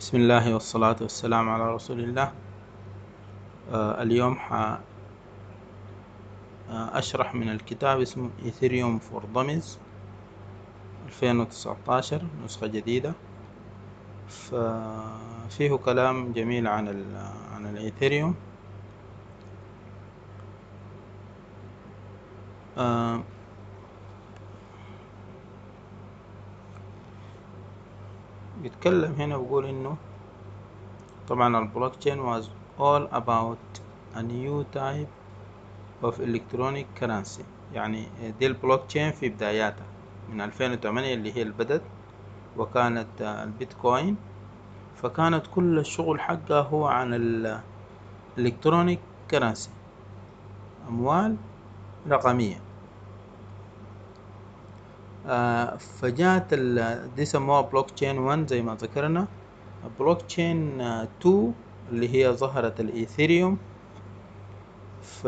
بسم الله والصلاة والسلام على رسول الله اليوم ح آه أشرح من الكتاب اسمه Ethereum For Dummies 2019 نسخة جديدة. ففيه كلام جميل عن ال عن الإيثيريوم بيتكلم هنا بيقول إنه طبعا ال blockchain was all about a new type of electronic currency. يعني دي البلوك تشين في بداياتها من 2008 اللي هي البدت وكانت البيتكوين. فكانت كل الشغل حقها هو عن ال electronic currency أموال رقمية. فجات دي سموها بلوك تشين 1 زي ما ذكرنا. بلوك تشين 2 اللي هي ظهرت الايثيريوم ف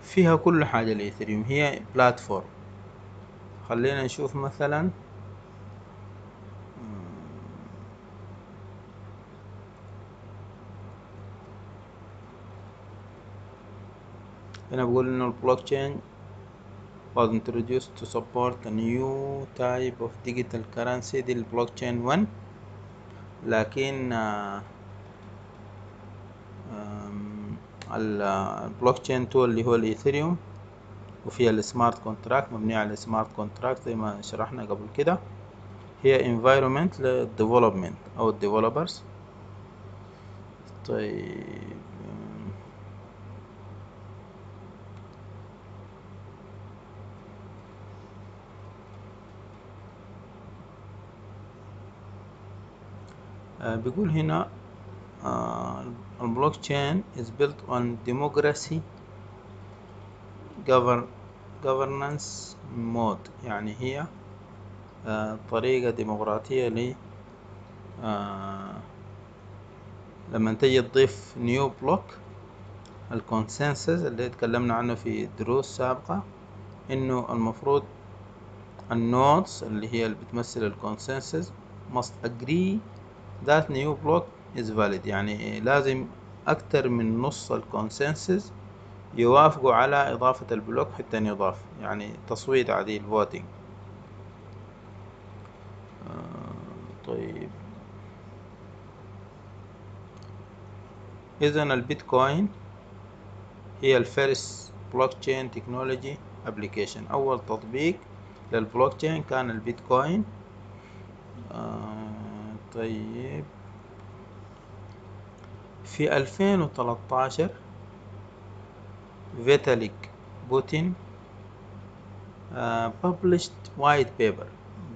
فيها كل حاجة الايثيريوم هي platform خلينا نشوف مثلا هنا بقول انه ال blockchain was introduced to support a new type of digital currency دي البلوك تشين 1 لكن البلوك تشين 2 اللي هو الإيثيريوم. وفيها ال smart contract مبنية على ال smart contract زي ما شرحنا قبل كده. هي environment لل development أو ال developers طيب. بيقول هنا البلوك تشين is built on democracy govern governance mode. يعني هي طريقة ديمقراطية ل لما تجي تضيف new block ال consensus اللي اتكلمنا عنه في دروس سابقة إنه المفروض ال nodes اللي هي اللي بتمثل ال consensus must agree that new block is valid. يعني لازم أكتر من نص ال consensus يوافقوا على إضافة ال block حتى يضاف. يعني تصويت عديل voting. آه طيب. إذا البيتكوين هي ال first blockchain technology application أول تطبيق للبلوك تشين كان البيتكوين. آه طيب. في ألفين وتلاتاشر فيتاليك بوتيرين published white paper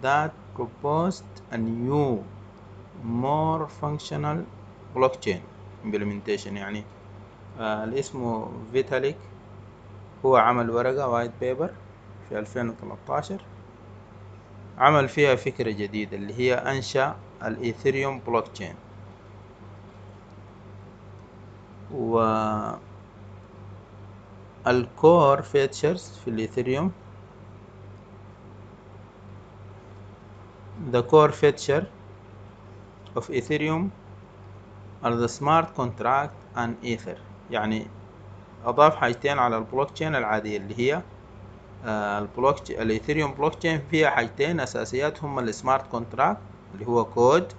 that proposed a new more functional blockchain implementation. يعني uh, اللي اسمه فيتاليك هو عمل ورقة white paper في ألفين وتلاتاشر عمل فيها فكرة جديدة اللي هي أنشأ الإيثيريوم بلوك تشين و ال core features في الإيثيريوم. The core feature of Ethereum are the smart contract and Ether. يعني أضاف حاجتين على البلوك تشين العادية اللي هي ال block الإيثيريوم بلوك تشين فيها حاجتين أساسيات هما ال smart contract اللي هو كود.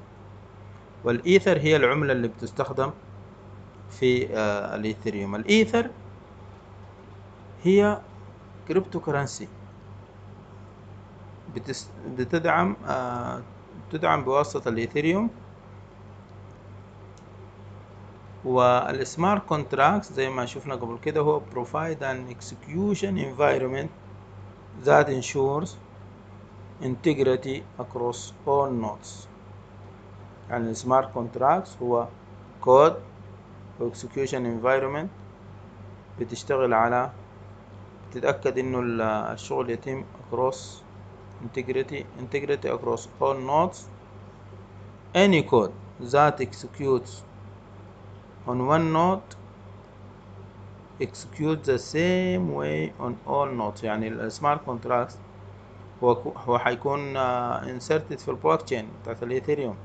والإيثر هي العملة اللي بتستخدم في الإيثيريوم. الإيثر هي cryptocurrency بتدعم تدعم بواسطة الإيثيريوم. وال smart contract زي ما شفنا قبل كده هو provide an execution environment that ensures integrity across all nodes يعني السمارت كونتراكتس هو و execution environment بتشتغل على بتتأكد انه الشغل يتم across integrity integrity across all nodes any code that executes on one node execute the same way on all nodes يعني السمارت كونتراكت هو حيكون inserted في البلوك تشين بتاعت الإيثيريوم.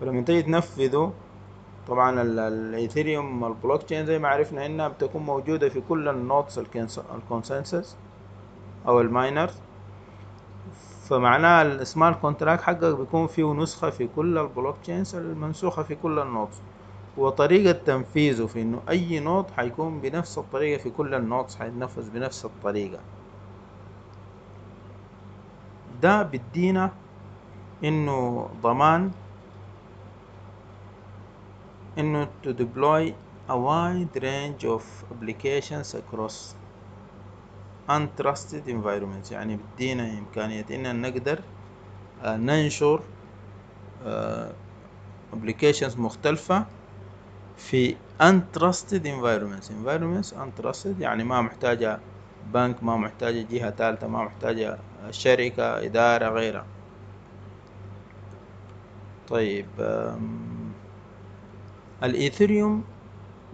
فلما تيجي تنفذه طبعا الإيثيريوم البلوك تشين زي ما عرفنا إنها بتكون موجودة في كل ال nodes ال consensus أو ال miners. فمعناها ال smart contract حقك بيكون فيه نسخة في كل ال blockchains المنسوخة في كل ال nodes. وطريقة تنفيذه في إنه أي node حيكون بنفس الطريقة في كل ال nodes حيتنفذ بنفس الطريقة. ده بدينا انه ضمان انه to deploy a wide range of applications across untrusted environments يعني بدينا امكانية اننا نقدر ننشر applications مختلفة في untrusted environments environments untrusted يعني ما محتاجة بنك ما محتاجة جهة ثالثة ما محتاجة شركة إدارة غيرها. طيب الإيثيريوم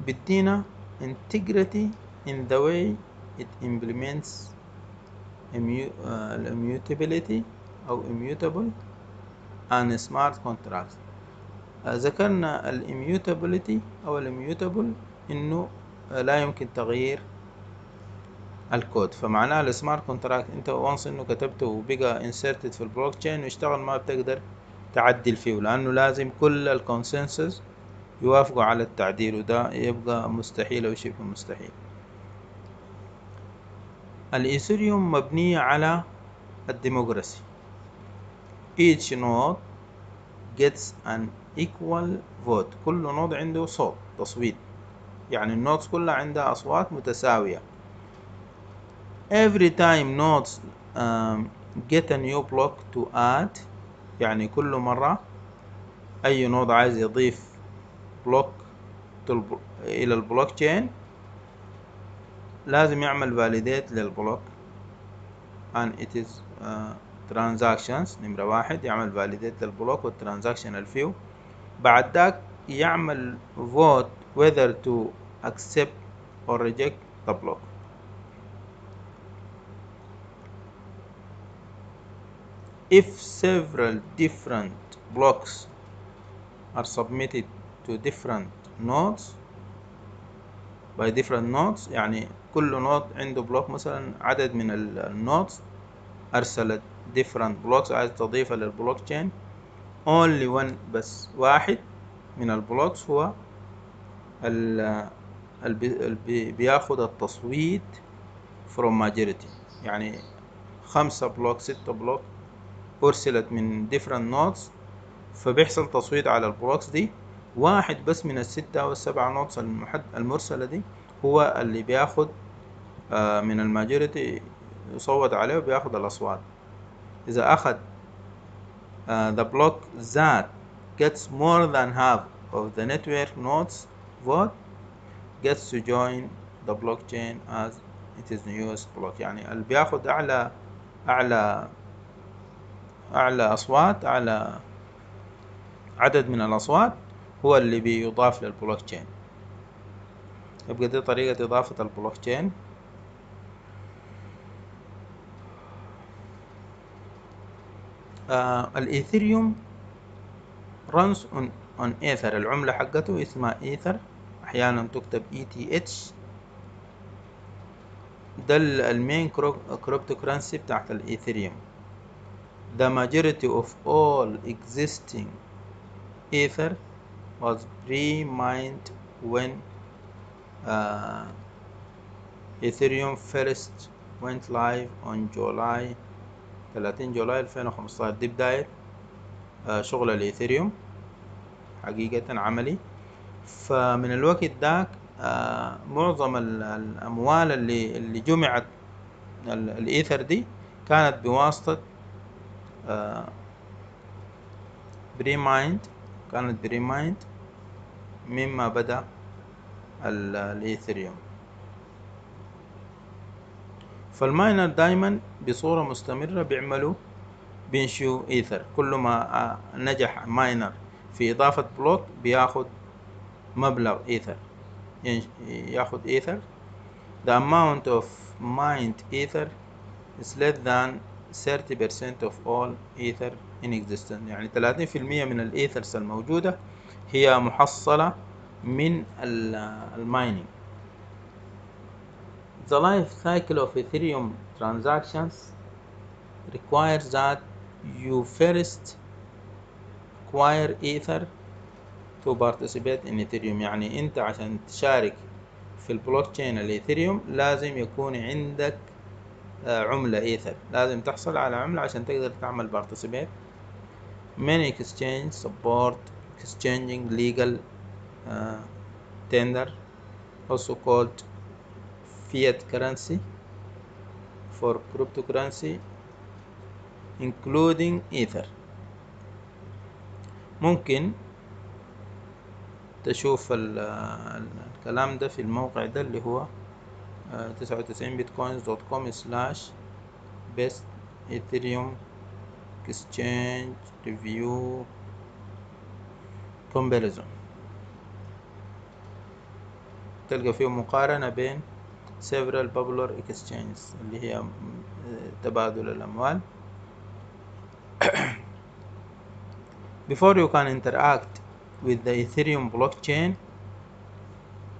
بدينا integrity in the way it implements immutability أو immutable and smart contracts. ذكرنا ال immutability أو ال immutable إنه لا يمكن تغيير الكود. فمعناها ال smart contract انت once انه كتبته وبقى inserted في البلوك تشين ويشتغل ما بتقدر تعدل فيه لأنه لازم كل ال consensus يوافقوا على التعديل وده يبقى مستحيل أو شبه مستحيل. الإيثيريوم مبنية على ال democracy each node gets an equal vote. كل node عنده صوت تصويت. يعني ال nodes كلها عندها أصوات متساوية. Every time nodes um, get a new block to add يعني كل مرة أي node عايز يضيف block إلى البلوك تشين لازم يعمل validate لل block and it is uh, transactions نمرة واحد يعمل validate للبلوك والترانزاكشن الفيو بعد ذاك يعمل vote whether to accept or reject the block if several different blocks are submitted to different nodes by different nodes يعني كل node عنده block مثلا عدد من ال nodes أرسلت different blocks عايز تضيفها لل blockchain only one بس واحد من ال blocks هو اللي بياخد التصويت from majority. يعني خمسة block ستة block أرسلت من different nodes فبيحصل تصويت على ال blocks دي. واحد بس من الستة أو السبعة nodes المرسلة دي هو اللي بياخد من ال majority يصوت عليه وبياخد الأصوات. إذا أخد uh, the block that gets more than half of the network nodes vote gets to join the blockchain as it is newest block. يعني اللي بياخد أعلى أعلى أعلى أصوات أعلى عدد من الأصوات هو اللي بيضاف للبلوك تشين يبقى دي طريقة إضافة البلوك تشين آه الإيثيريوم runs on, on ether. العملة حقته اسمها ether. أحيانا تكتب ETH ده ال main cryptocurrency بتاعت الإيثيريوم. The majority of all existing ether was pre-mined when uh, Ethereum first went live on July 30 July 2015 دي بداية آه شغل الإيثيريوم حقيقة عملي. فمن الوقت داك آه معظم الأموال اللي اللي جمعت الإيثر دي كانت بواسطة آه pre-mined كانت pre-mined مما بدأ الإيثيريوم. فال miner دايما بصورة مستمرة بيعملوا بينشئوا إيثر. كل ما نجح miner في إضافة block بياخد مبلغ إيثر. ياخد ether. The amount of mined ether is less than 30% of all ether in existence يعني 30% من ال ethers الموجودة هي محصلة من ال mining The life cycle of Ethereum transactions requires that you first acquire ether to participate in Ethereum يعني انت عشان تشارك في البلوك تشين الايثيريوم لازم يكون عندك عملة ايثر لازم تحصل على عملة عشان تقدر تعمل participate many exchange support exchanging legal uh, tender also called fiat currency for cryptocurrency including ether ممكن تشوف الكلام ده في الموقع ده اللي هو تسعة وتسعين bitcoins dot com slash best Ethereum exchange review comparison تلقى فيه مقارنة بين several popular exchanges اللي هي تبادل الأموال. Before you can interact with the Ethereum blockchain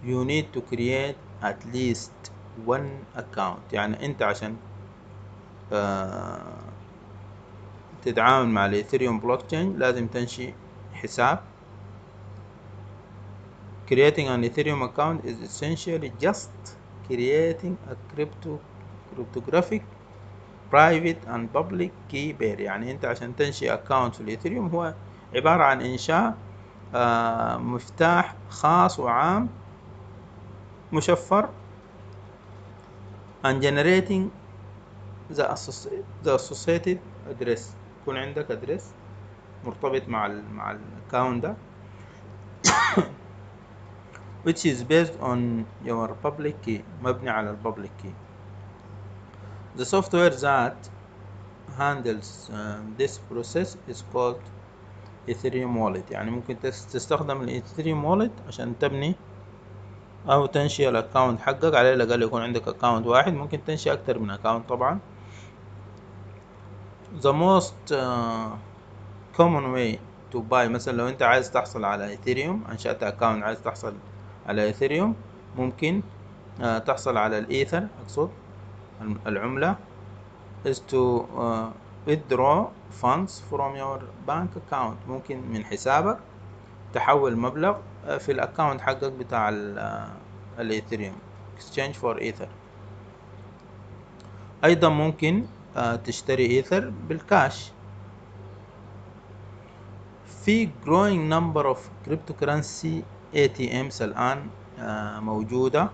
you need to create at least one account يعني أنت عشان آه، تتعامل مع الاثيريوم بلوك تشين لازم تنشي حساب. Creating an ethereum account is essentially just creating a crypto cryptographic private and public key pair يعني أنت عشان تنشي account في الاثيريوم هو عبارة عن إنشاء آه، مفتاح خاص وعام مشفر and generating the, the associated address يكون عندك address مرتبط مع ال مع account ده which is based on your public key مبني على public key the software that handles uh, this process is called Ethereum wallet يعني ممكن تستخدم ال Ethereum wallet عشان تبني أو تنشئ ال account حقك. على الأقل يكون عندك account واحد. ممكن تنشئ أكتر من account طبعا. The most uh, common way to buy مثلا لو أنت عايز تحصل على إيثيريوم أنشأت account عايز تحصل على إيثيريوم ممكن uh, تحصل على الإيثر أقصد العملة is to uh, withdraw funds from your bank account. ممكن من حسابك تحول مبلغ في ال account حقك بتاع الايثيريوم exchange for ether. أيضا ممكن تشتري ether بال cash في growing number of cryptocurrency ATMs الآن موجودة.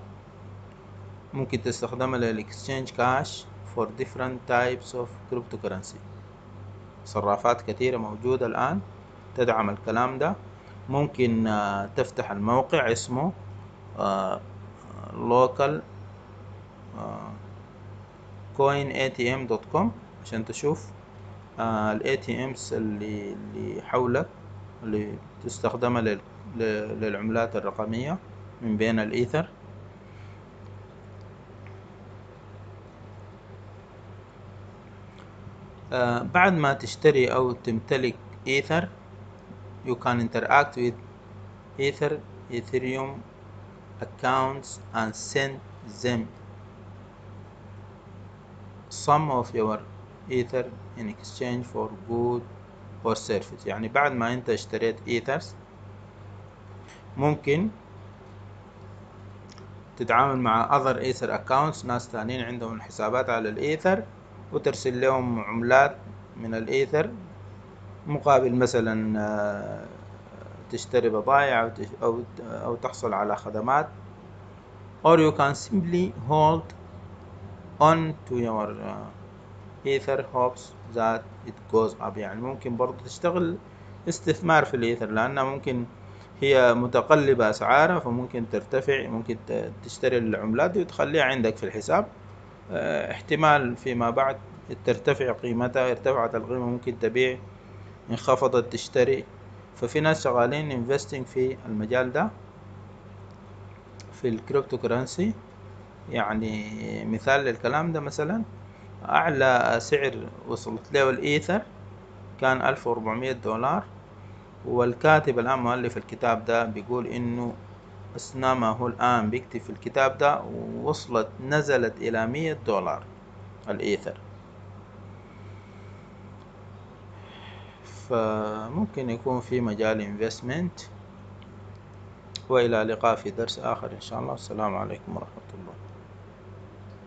ممكن تستخدمها لل exchange cash for different types of cryptocurrency. صرافات كثيرة موجودة الآن تدعم الكلام ده. ممكن تفتح الموقع اسمه local coinatm.com عشان تشوف ال ATMs اللي اللي حولك اللي تستخدمها للعملات الرقمية من بين الإيثر. بعد ما تشتري أو تمتلك إيثر you can interact with Ether Ethereum accounts and send them some of your Ether in exchange for good or service يعني بعد ما انت اشتريت ethers ممكن تتعامل مع other Ether accounts ناس تانيين عندهم حسابات على الايثر وترسل لهم عملات من الايثر مقابل مثلا تشتري بضائع أو أو تحصل على خدمات or you can simply hold on to your ether hopes that it goes up. يعني ممكن برضو تشتغل استثمار في الإيثر لأنها ممكن هي متقلبة أسعارها فممكن ترتفع ممكن تشتري العملات دي وتخليها عندك في الحساب. احتمال فيما بعد ترتفع قيمتها ارتفعت القيمة ممكن تبيع انخفضت تشتري. ففي ناس شغالين investing في المجال ده في ال cryptocurrency يعني مثال للكلام ده مثلا أعلى سعر وصلت له الإيثر كان ألف وأربعمية دولار. والكاتب الآن مؤلف الكتاب ده بيقول إنه أثناء ما هو الآن بيكتب في الكتاب ده وصلت نزلت إلى مية دولار الإيثر. فممكن يكون في مجال انفستمنت وإلى اللقاء في درس آخر إن شاء الله. السلام عليكم ورحمة الله.